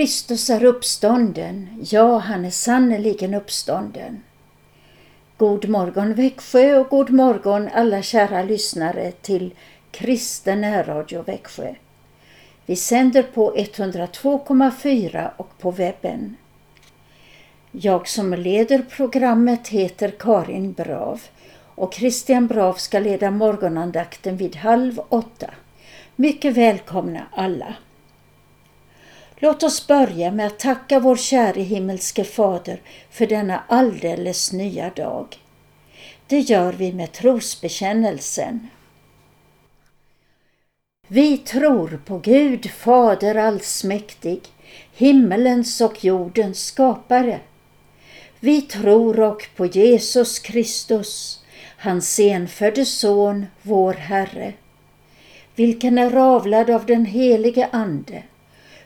Kristus är uppstånden, ja, han är sannerligen uppstånden. God morgon Växjö och god morgon alla kära lyssnare till Kristen närradio Växjö. Vi sänder på 102,4 och på webben. Jag som leder programmet heter Karin Brav och Christian Brav ska leda morgonandakten vid halv åtta. Mycket välkomna alla! Låt oss börja med att tacka vår käre himmelske Fader för denna alldeles nya dag. Det gör vi med trosbekännelsen. Vi tror på Gud Fader allsmäktig, himmelens och jordens skapare. Vi tror och på Jesus Kristus, hans enfödde Son, vår Herre, vilken är avlad av den helige Ande,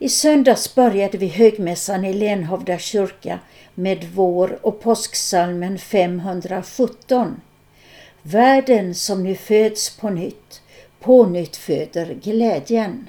I söndags började vi högmässan i Lenhovda kyrka med vår och påsksalmen 517. Världen som nu föds på nytt, på nytt föder glädjen.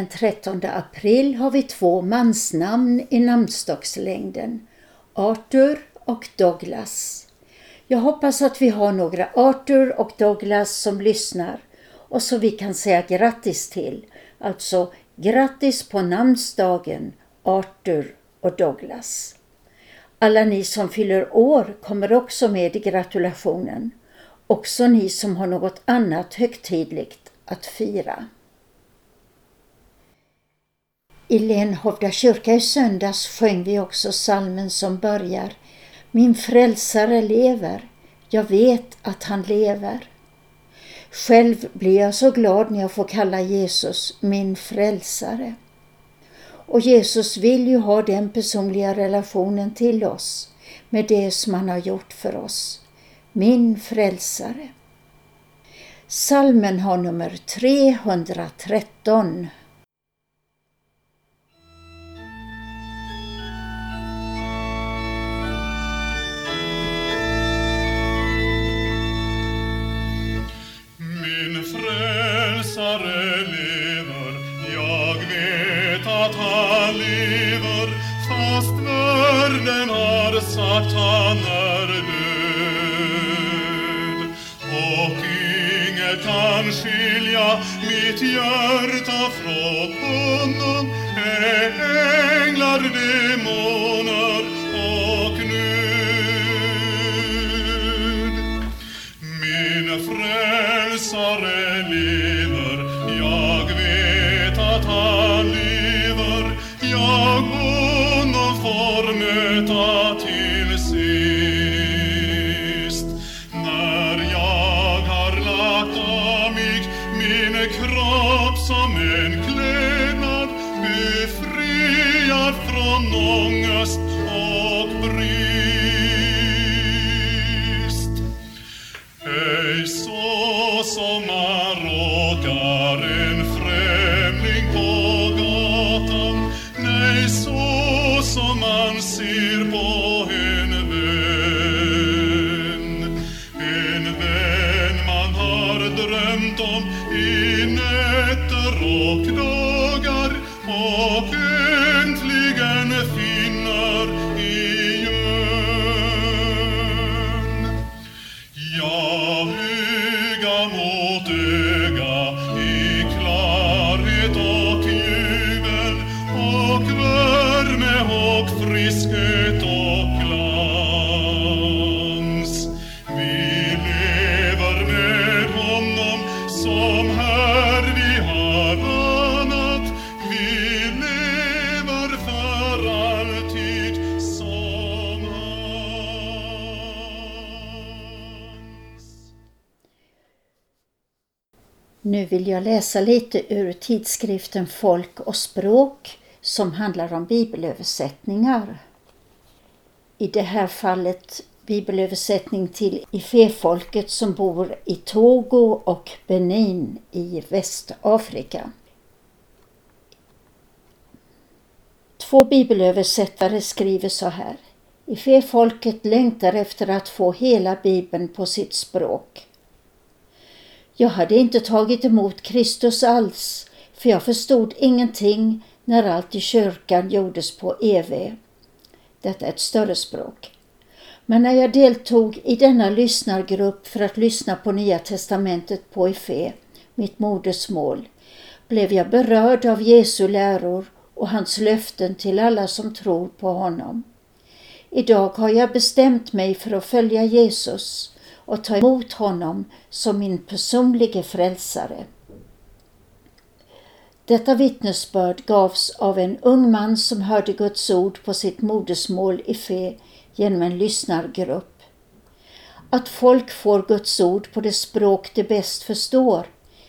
Den 13 april har vi två mansnamn i namnsdagslängden. Arthur och Douglas. Jag hoppas att vi har några Arthur och Douglas som lyssnar och så vi kan säga grattis till. Alltså grattis på namnsdagen Arthur och Douglas. Alla ni som fyller år kommer också med i gratulationen. Också ni som har något annat högtidligt att fira. I Lenhovda kyrka i söndags sjöng vi också salmen som börjar Min frälsare lever, jag vet att han lever. Själv blir jag så glad när jag får kalla Jesus min frälsare. Och Jesus vill ju ha den personliga relationen till oss med det som han har gjort för oss. Min frälsare. Salmen har nummer 313. Kropp som en klädnad, befriad från ångest och brist. Vill jag läsa lite ur tidskriften Folk och språk som handlar om bibelöversättningar. I det här fallet bibelöversättning till Ife-folket som bor i Togo och Benin i Västafrika. Två bibelöversättare skriver så här. Ife-folket längtar efter att få hela bibeln på sitt språk. Jag hade inte tagit emot Kristus alls, för jag förstod ingenting när allt i kyrkan gjordes på EV. Detta är ett större språk. Men när jag deltog i denna lyssnargrupp för att lyssna på Nya testamentet på Efe, mitt modersmål, blev jag berörd av Jesu läror och hans löften till alla som tror på honom. Idag har jag bestämt mig för att följa Jesus och ta emot honom som min personliga frälsare. Detta vittnesbörd gavs av en ung man som hörde Guds ord på sitt modersmål i fe genom en lyssnargrupp. Att folk får Guds ord på det språk de bäst förstår,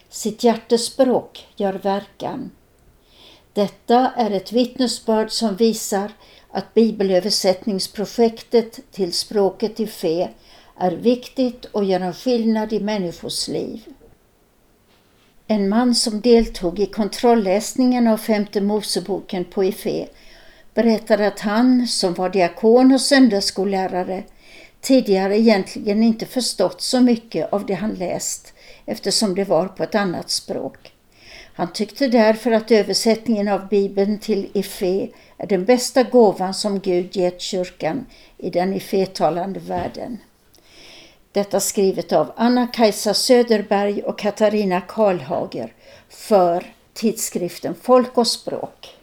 sitt hjärtespråk, gör verkan. Detta är ett vittnesbörd som visar att bibelöversättningsprojektet till språket i fe är viktigt och gör en skillnad i människors liv. En man som deltog i kontrollläsningen av femte Moseboken på Ife berättade att han, som var diakon och söndagsskollärare, tidigare egentligen inte förstått så mycket av det han läst eftersom det var på ett annat språk. Han tyckte därför att översättningen av Bibeln till Ife är den bästa gåvan som Gud gett kyrkan i den ifetalande världen. Detta skrivet av Anna-Kajsa Söderberg och Katarina Karlhager för tidskriften Folk och språk.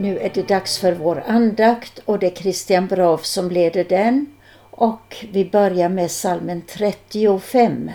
Nu är det dags för vår andakt och det är Christian Brav som leder den. Och vi börjar med salmen 35.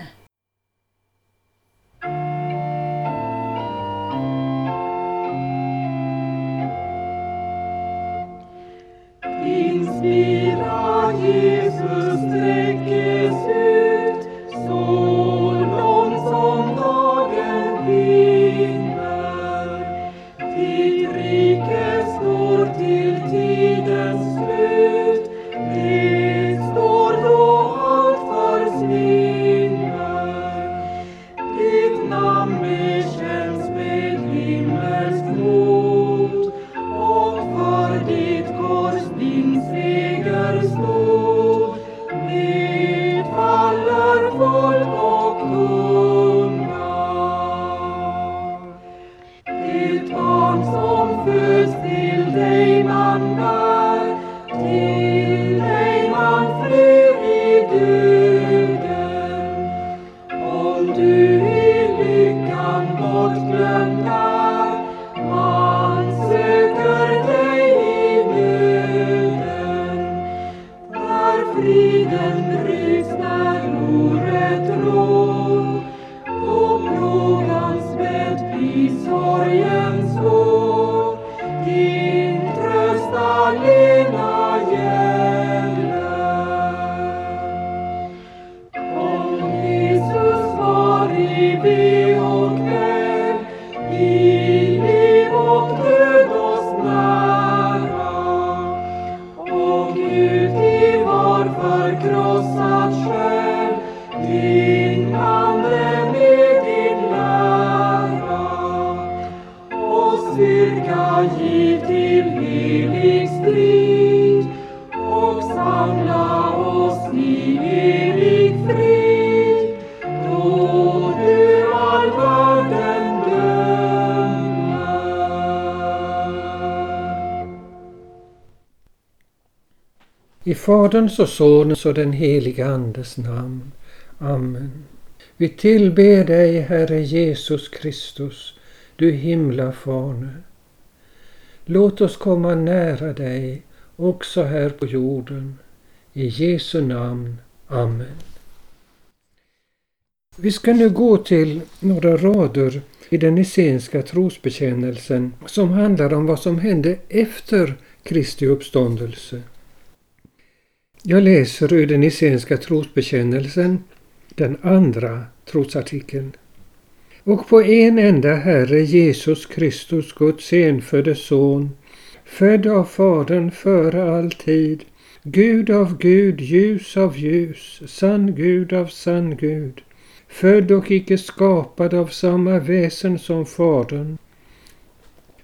Faderns och Sonens och den helige Andes namn. Amen. Vi tillber dig, Herre Jesus Kristus, du himla Fane. Låt oss komma nära dig också här på jorden. I Jesu namn. Amen. Vi ska nu gå till några rader i den essenska trosbekännelsen som handlar om vad som hände efter Kristi uppståndelse. Jag läser ur den essenska trosbekännelsen, den andra trosartikeln. Och på en enda Herre Jesus Kristus, Guds enfödde Son, född av Fadern före all tid, Gud av Gud, ljus av ljus, sann Gud av sann Gud, född och icke skapad av samma väsen som Fadern,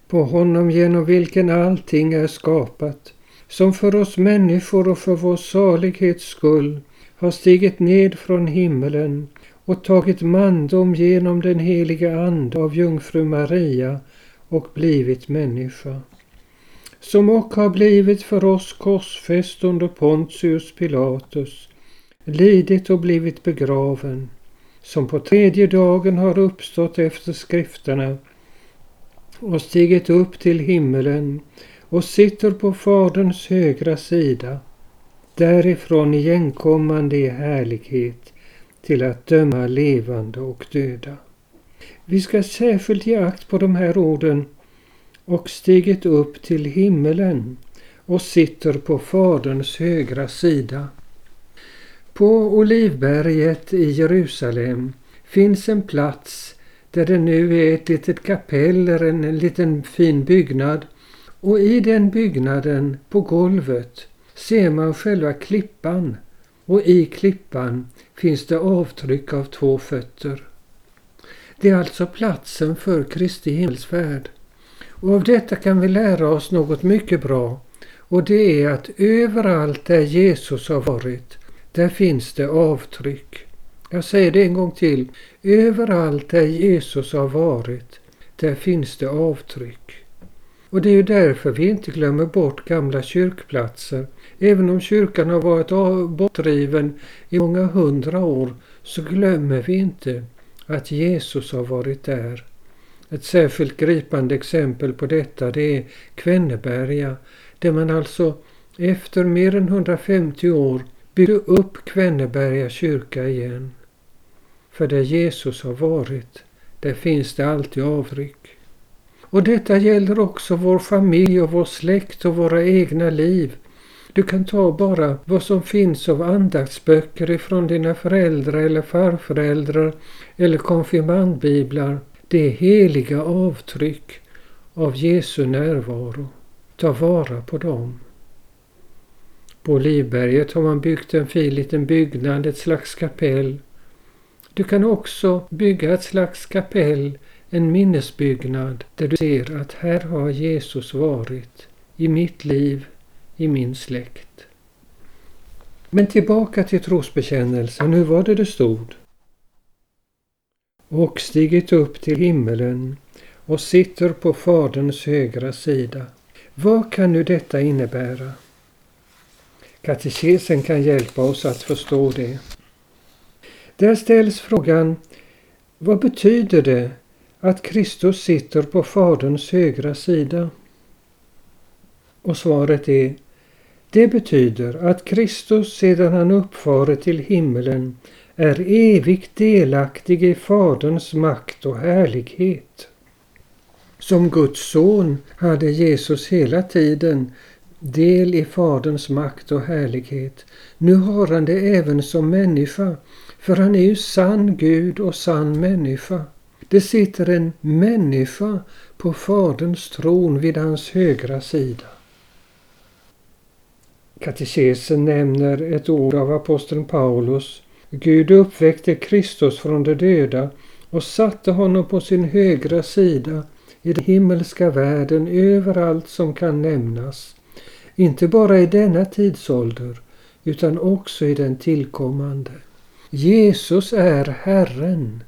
på honom genom vilken allting är skapat, som för oss människor och för vår salighets skull har stigit ned från himmelen och tagit mandom genom den heliga Ande av jungfru Maria och blivit människa. Som och har blivit för oss korsfäst under Pontius Pilatus, lidit och blivit begraven, som på tredje dagen har uppstått efter skrifterna och stigit upp till himmelen och sitter på Faderns högra sida, därifrån igenkommande i härlighet till att döma levande och döda. Vi ska särskilt ge akt på de här orden och stigit upp till himmelen och sitter på Faderns högra sida. På Olivberget i Jerusalem finns en plats där det nu är ett litet kapell eller en liten fin byggnad och i den byggnaden på golvet ser man själva klippan och i klippan finns det avtryck av två fötter. Det är alltså platsen för Kristi himmelsfärd. Och av detta kan vi lära oss något mycket bra och det är att överallt där Jesus har varit, där finns det avtryck. Jag säger det en gång till. Överallt där Jesus har varit, där finns det avtryck. Och det är ju därför vi inte glömmer bort gamla kyrkplatser. Även om kyrkan har varit bortdriven i många hundra år så glömmer vi inte att Jesus har varit där. Ett särskilt gripande exempel på detta det är Kvenneberga där man alltså efter mer än 150 år byggde upp Kvenneberga kyrka igen. För där Jesus har varit, där finns det alltid avryck. Och detta gäller också vår familj och vår släkt och våra egna liv. Du kan ta bara vad som finns av andaktsböcker ifrån dina föräldrar eller farföräldrar eller konfirmandbiblar. Det är heliga avtryck av Jesu närvaro. Ta vara på dem. På Livberget har man byggt en fin liten byggnad, ett slags kapell. Du kan också bygga ett slags kapell, en minnesbyggnad där du ser att här har Jesus varit i mitt liv, i min släkt. Men tillbaka till trosbekännelsen, hur var det det stod? Och stigit upp till himmelen och sitter på Faderns högra sida. Vad kan nu detta innebära? Katekesen kan hjälpa oss att förstå det. Där ställs frågan Vad betyder det att Kristus sitter på Faderns högra sida? Och svaret är det betyder att Kristus sedan han uppfarit till himmelen är evigt delaktig i Faderns makt och härlighet. Som Guds son hade Jesus hela tiden del i Faderns makt och härlighet. Nu har han det även som människa, för han är ju sann Gud och sann människa. Det sitter en människa på Faderns tron vid hans högra sida. Katekesen nämner ett ord av aposteln Paulus. Gud uppväckte Kristus från de döda och satte honom på sin högra sida i den himmelska världen överallt som kan nämnas. Inte bara i denna tidsålder utan också i den tillkommande. Jesus är Herren.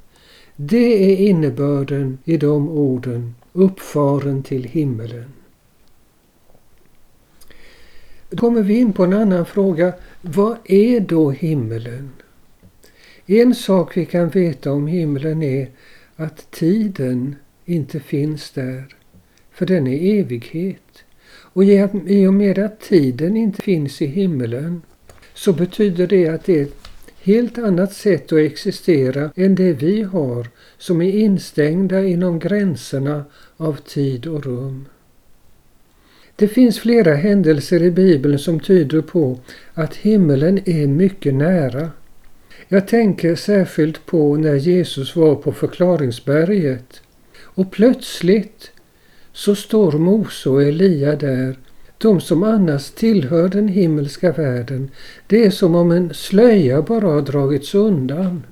Det är innebörden i de orden, uppfaren till himmelen. Då kommer vi in på en annan fråga. Vad är då himmelen? En sak vi kan veta om himlen är att tiden inte finns där, för den är evighet. Och i och med att tiden inte finns i himlen så betyder det att det är ett helt annat sätt att existera än det vi har som är instängda inom gränserna av tid och rum. Det finns flera händelser i Bibeln som tyder på att himmelen är mycket nära. Jag tänker särskilt på när Jesus var på förklaringsberget och plötsligt så står Mose och Elia där, de som annars tillhör den himmelska världen. Det är som om en slöja bara har dragits undan.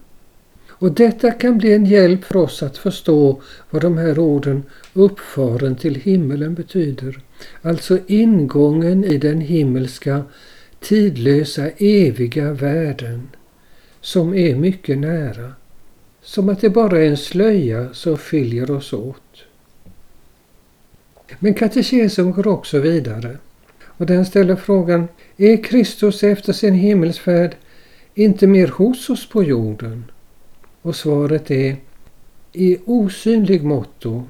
Och detta kan bli en hjälp för oss att förstå vad de här orden uppfaren till himmelen betyder. Alltså ingången i den himmelska, tidlösa, eviga världen som är mycket nära. Som att det bara är en slöja som skiljer oss åt. Men katekesen går också vidare och den ställer frågan Är Kristus efter sin himmelsfärd inte mer hos oss på jorden? Och svaret är I osynlig motto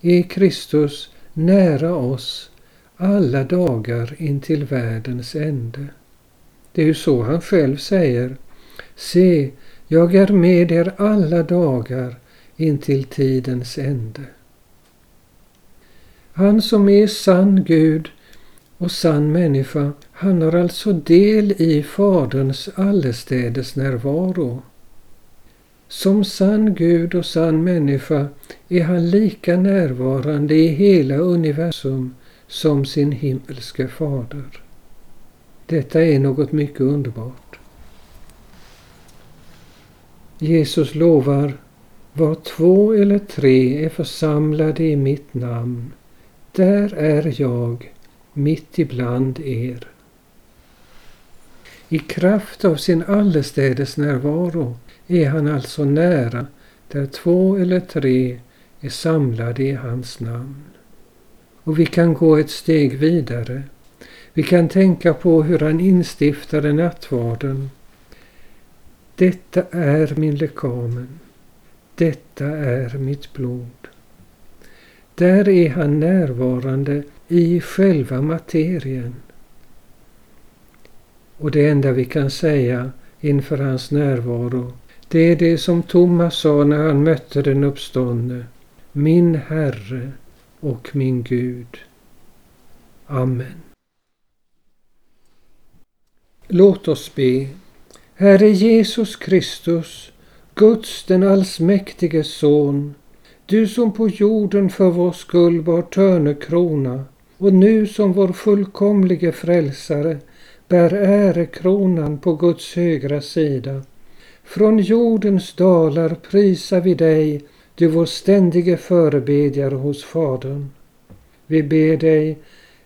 är Kristus nära oss alla dagar intill världens ände. Det är ju så han själv säger. Se, jag är med er alla dagar intill tidens ände. Han som är sann Gud och sann människa, han har alltså del i Faderns allestädes närvaro. Som sann Gud och sann människa är han lika närvarande i hela universum som sin himmelske fader. Detta är något mycket underbart. Jesus lovar, var två eller tre är församlade i mitt namn, där är jag mitt ibland er. I kraft av sin allestädes närvaro är han alltså nära där två eller tre är samlade i hans namn. Och vi kan gå ett steg vidare. Vi kan tänka på hur han instiftade nattvarden. Detta är min lekamen. Detta är mitt blod. Där är han närvarande i själva materien. Och det enda vi kan säga inför hans närvaro, det är det som Thomas sa när han mötte den uppståndne. Min Herre och min Gud. Amen. Låt oss be. Herre Jesus Kristus, Guds den allsmäktige Son, du som på jorden för vår skull bar törnekrona och nu som vår fullkomlige frälsare bär ärekronan på Guds högra sida. Från jordens dalar prisar vi dig, du vår ständige förebedjare hos Fadern. Vi ber dig,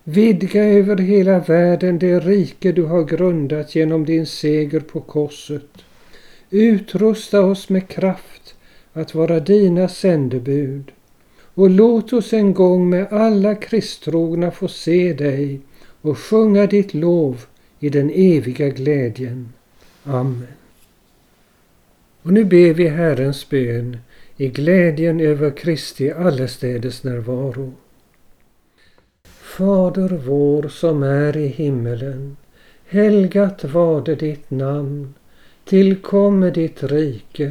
vidga över hela världen det rike du har grundat genom din seger på korset. Utrusta oss med kraft att vara dina sändebud och låt oss en gång med alla kristtrogna få se dig och sjunga ditt lov i den eviga glädjen. Amen. Och nu ber vi Herrens bön i glädjen över Kristi allestädes närvaro. Fader vår som är i himmelen. Helgat varde ditt namn. Tillkomme ditt rike.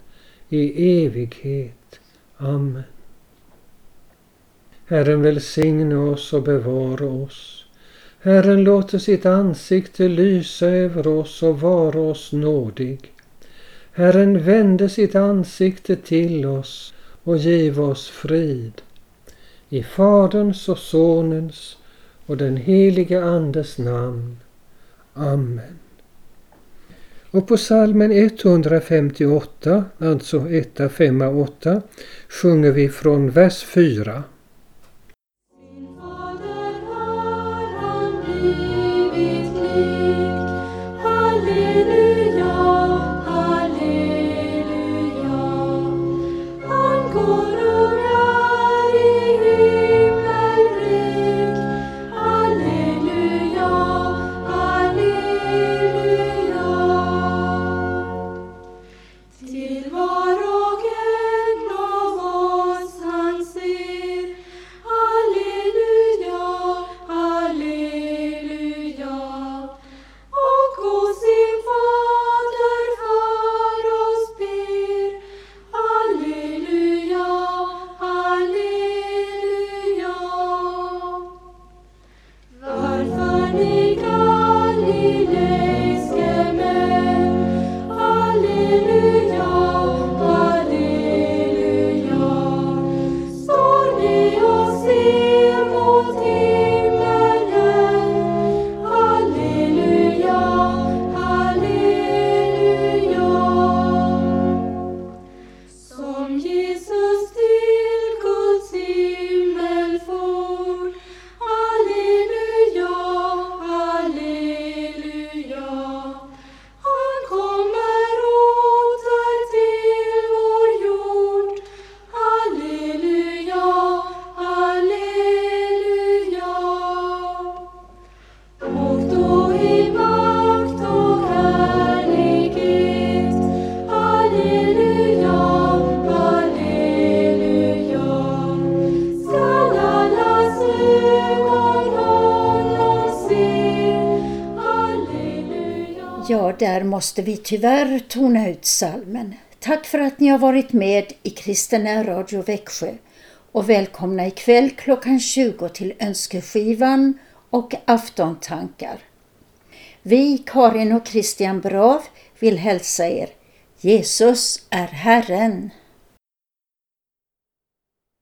i evighet. Amen. Herren välsigne oss och bevara oss. Herren låter sitt ansikte lysa över oss och vara oss nådig. Herren vände sitt ansikte till oss och giv oss frid. I Faderns och Sonens och den helige Andes namn. Amen. Och på salmen 158, alltså 1, 5, 8, sjunger vi från vers 4. Måste vi tyvärr tona ut salmen. Tack för att ni har varit med i Kristina Radio Växjö och välkomna ikväll klockan 20 till Önskeskivan och Aftontankar. Vi, Karin och Christian Brav, vill hälsa er Jesus är Herren.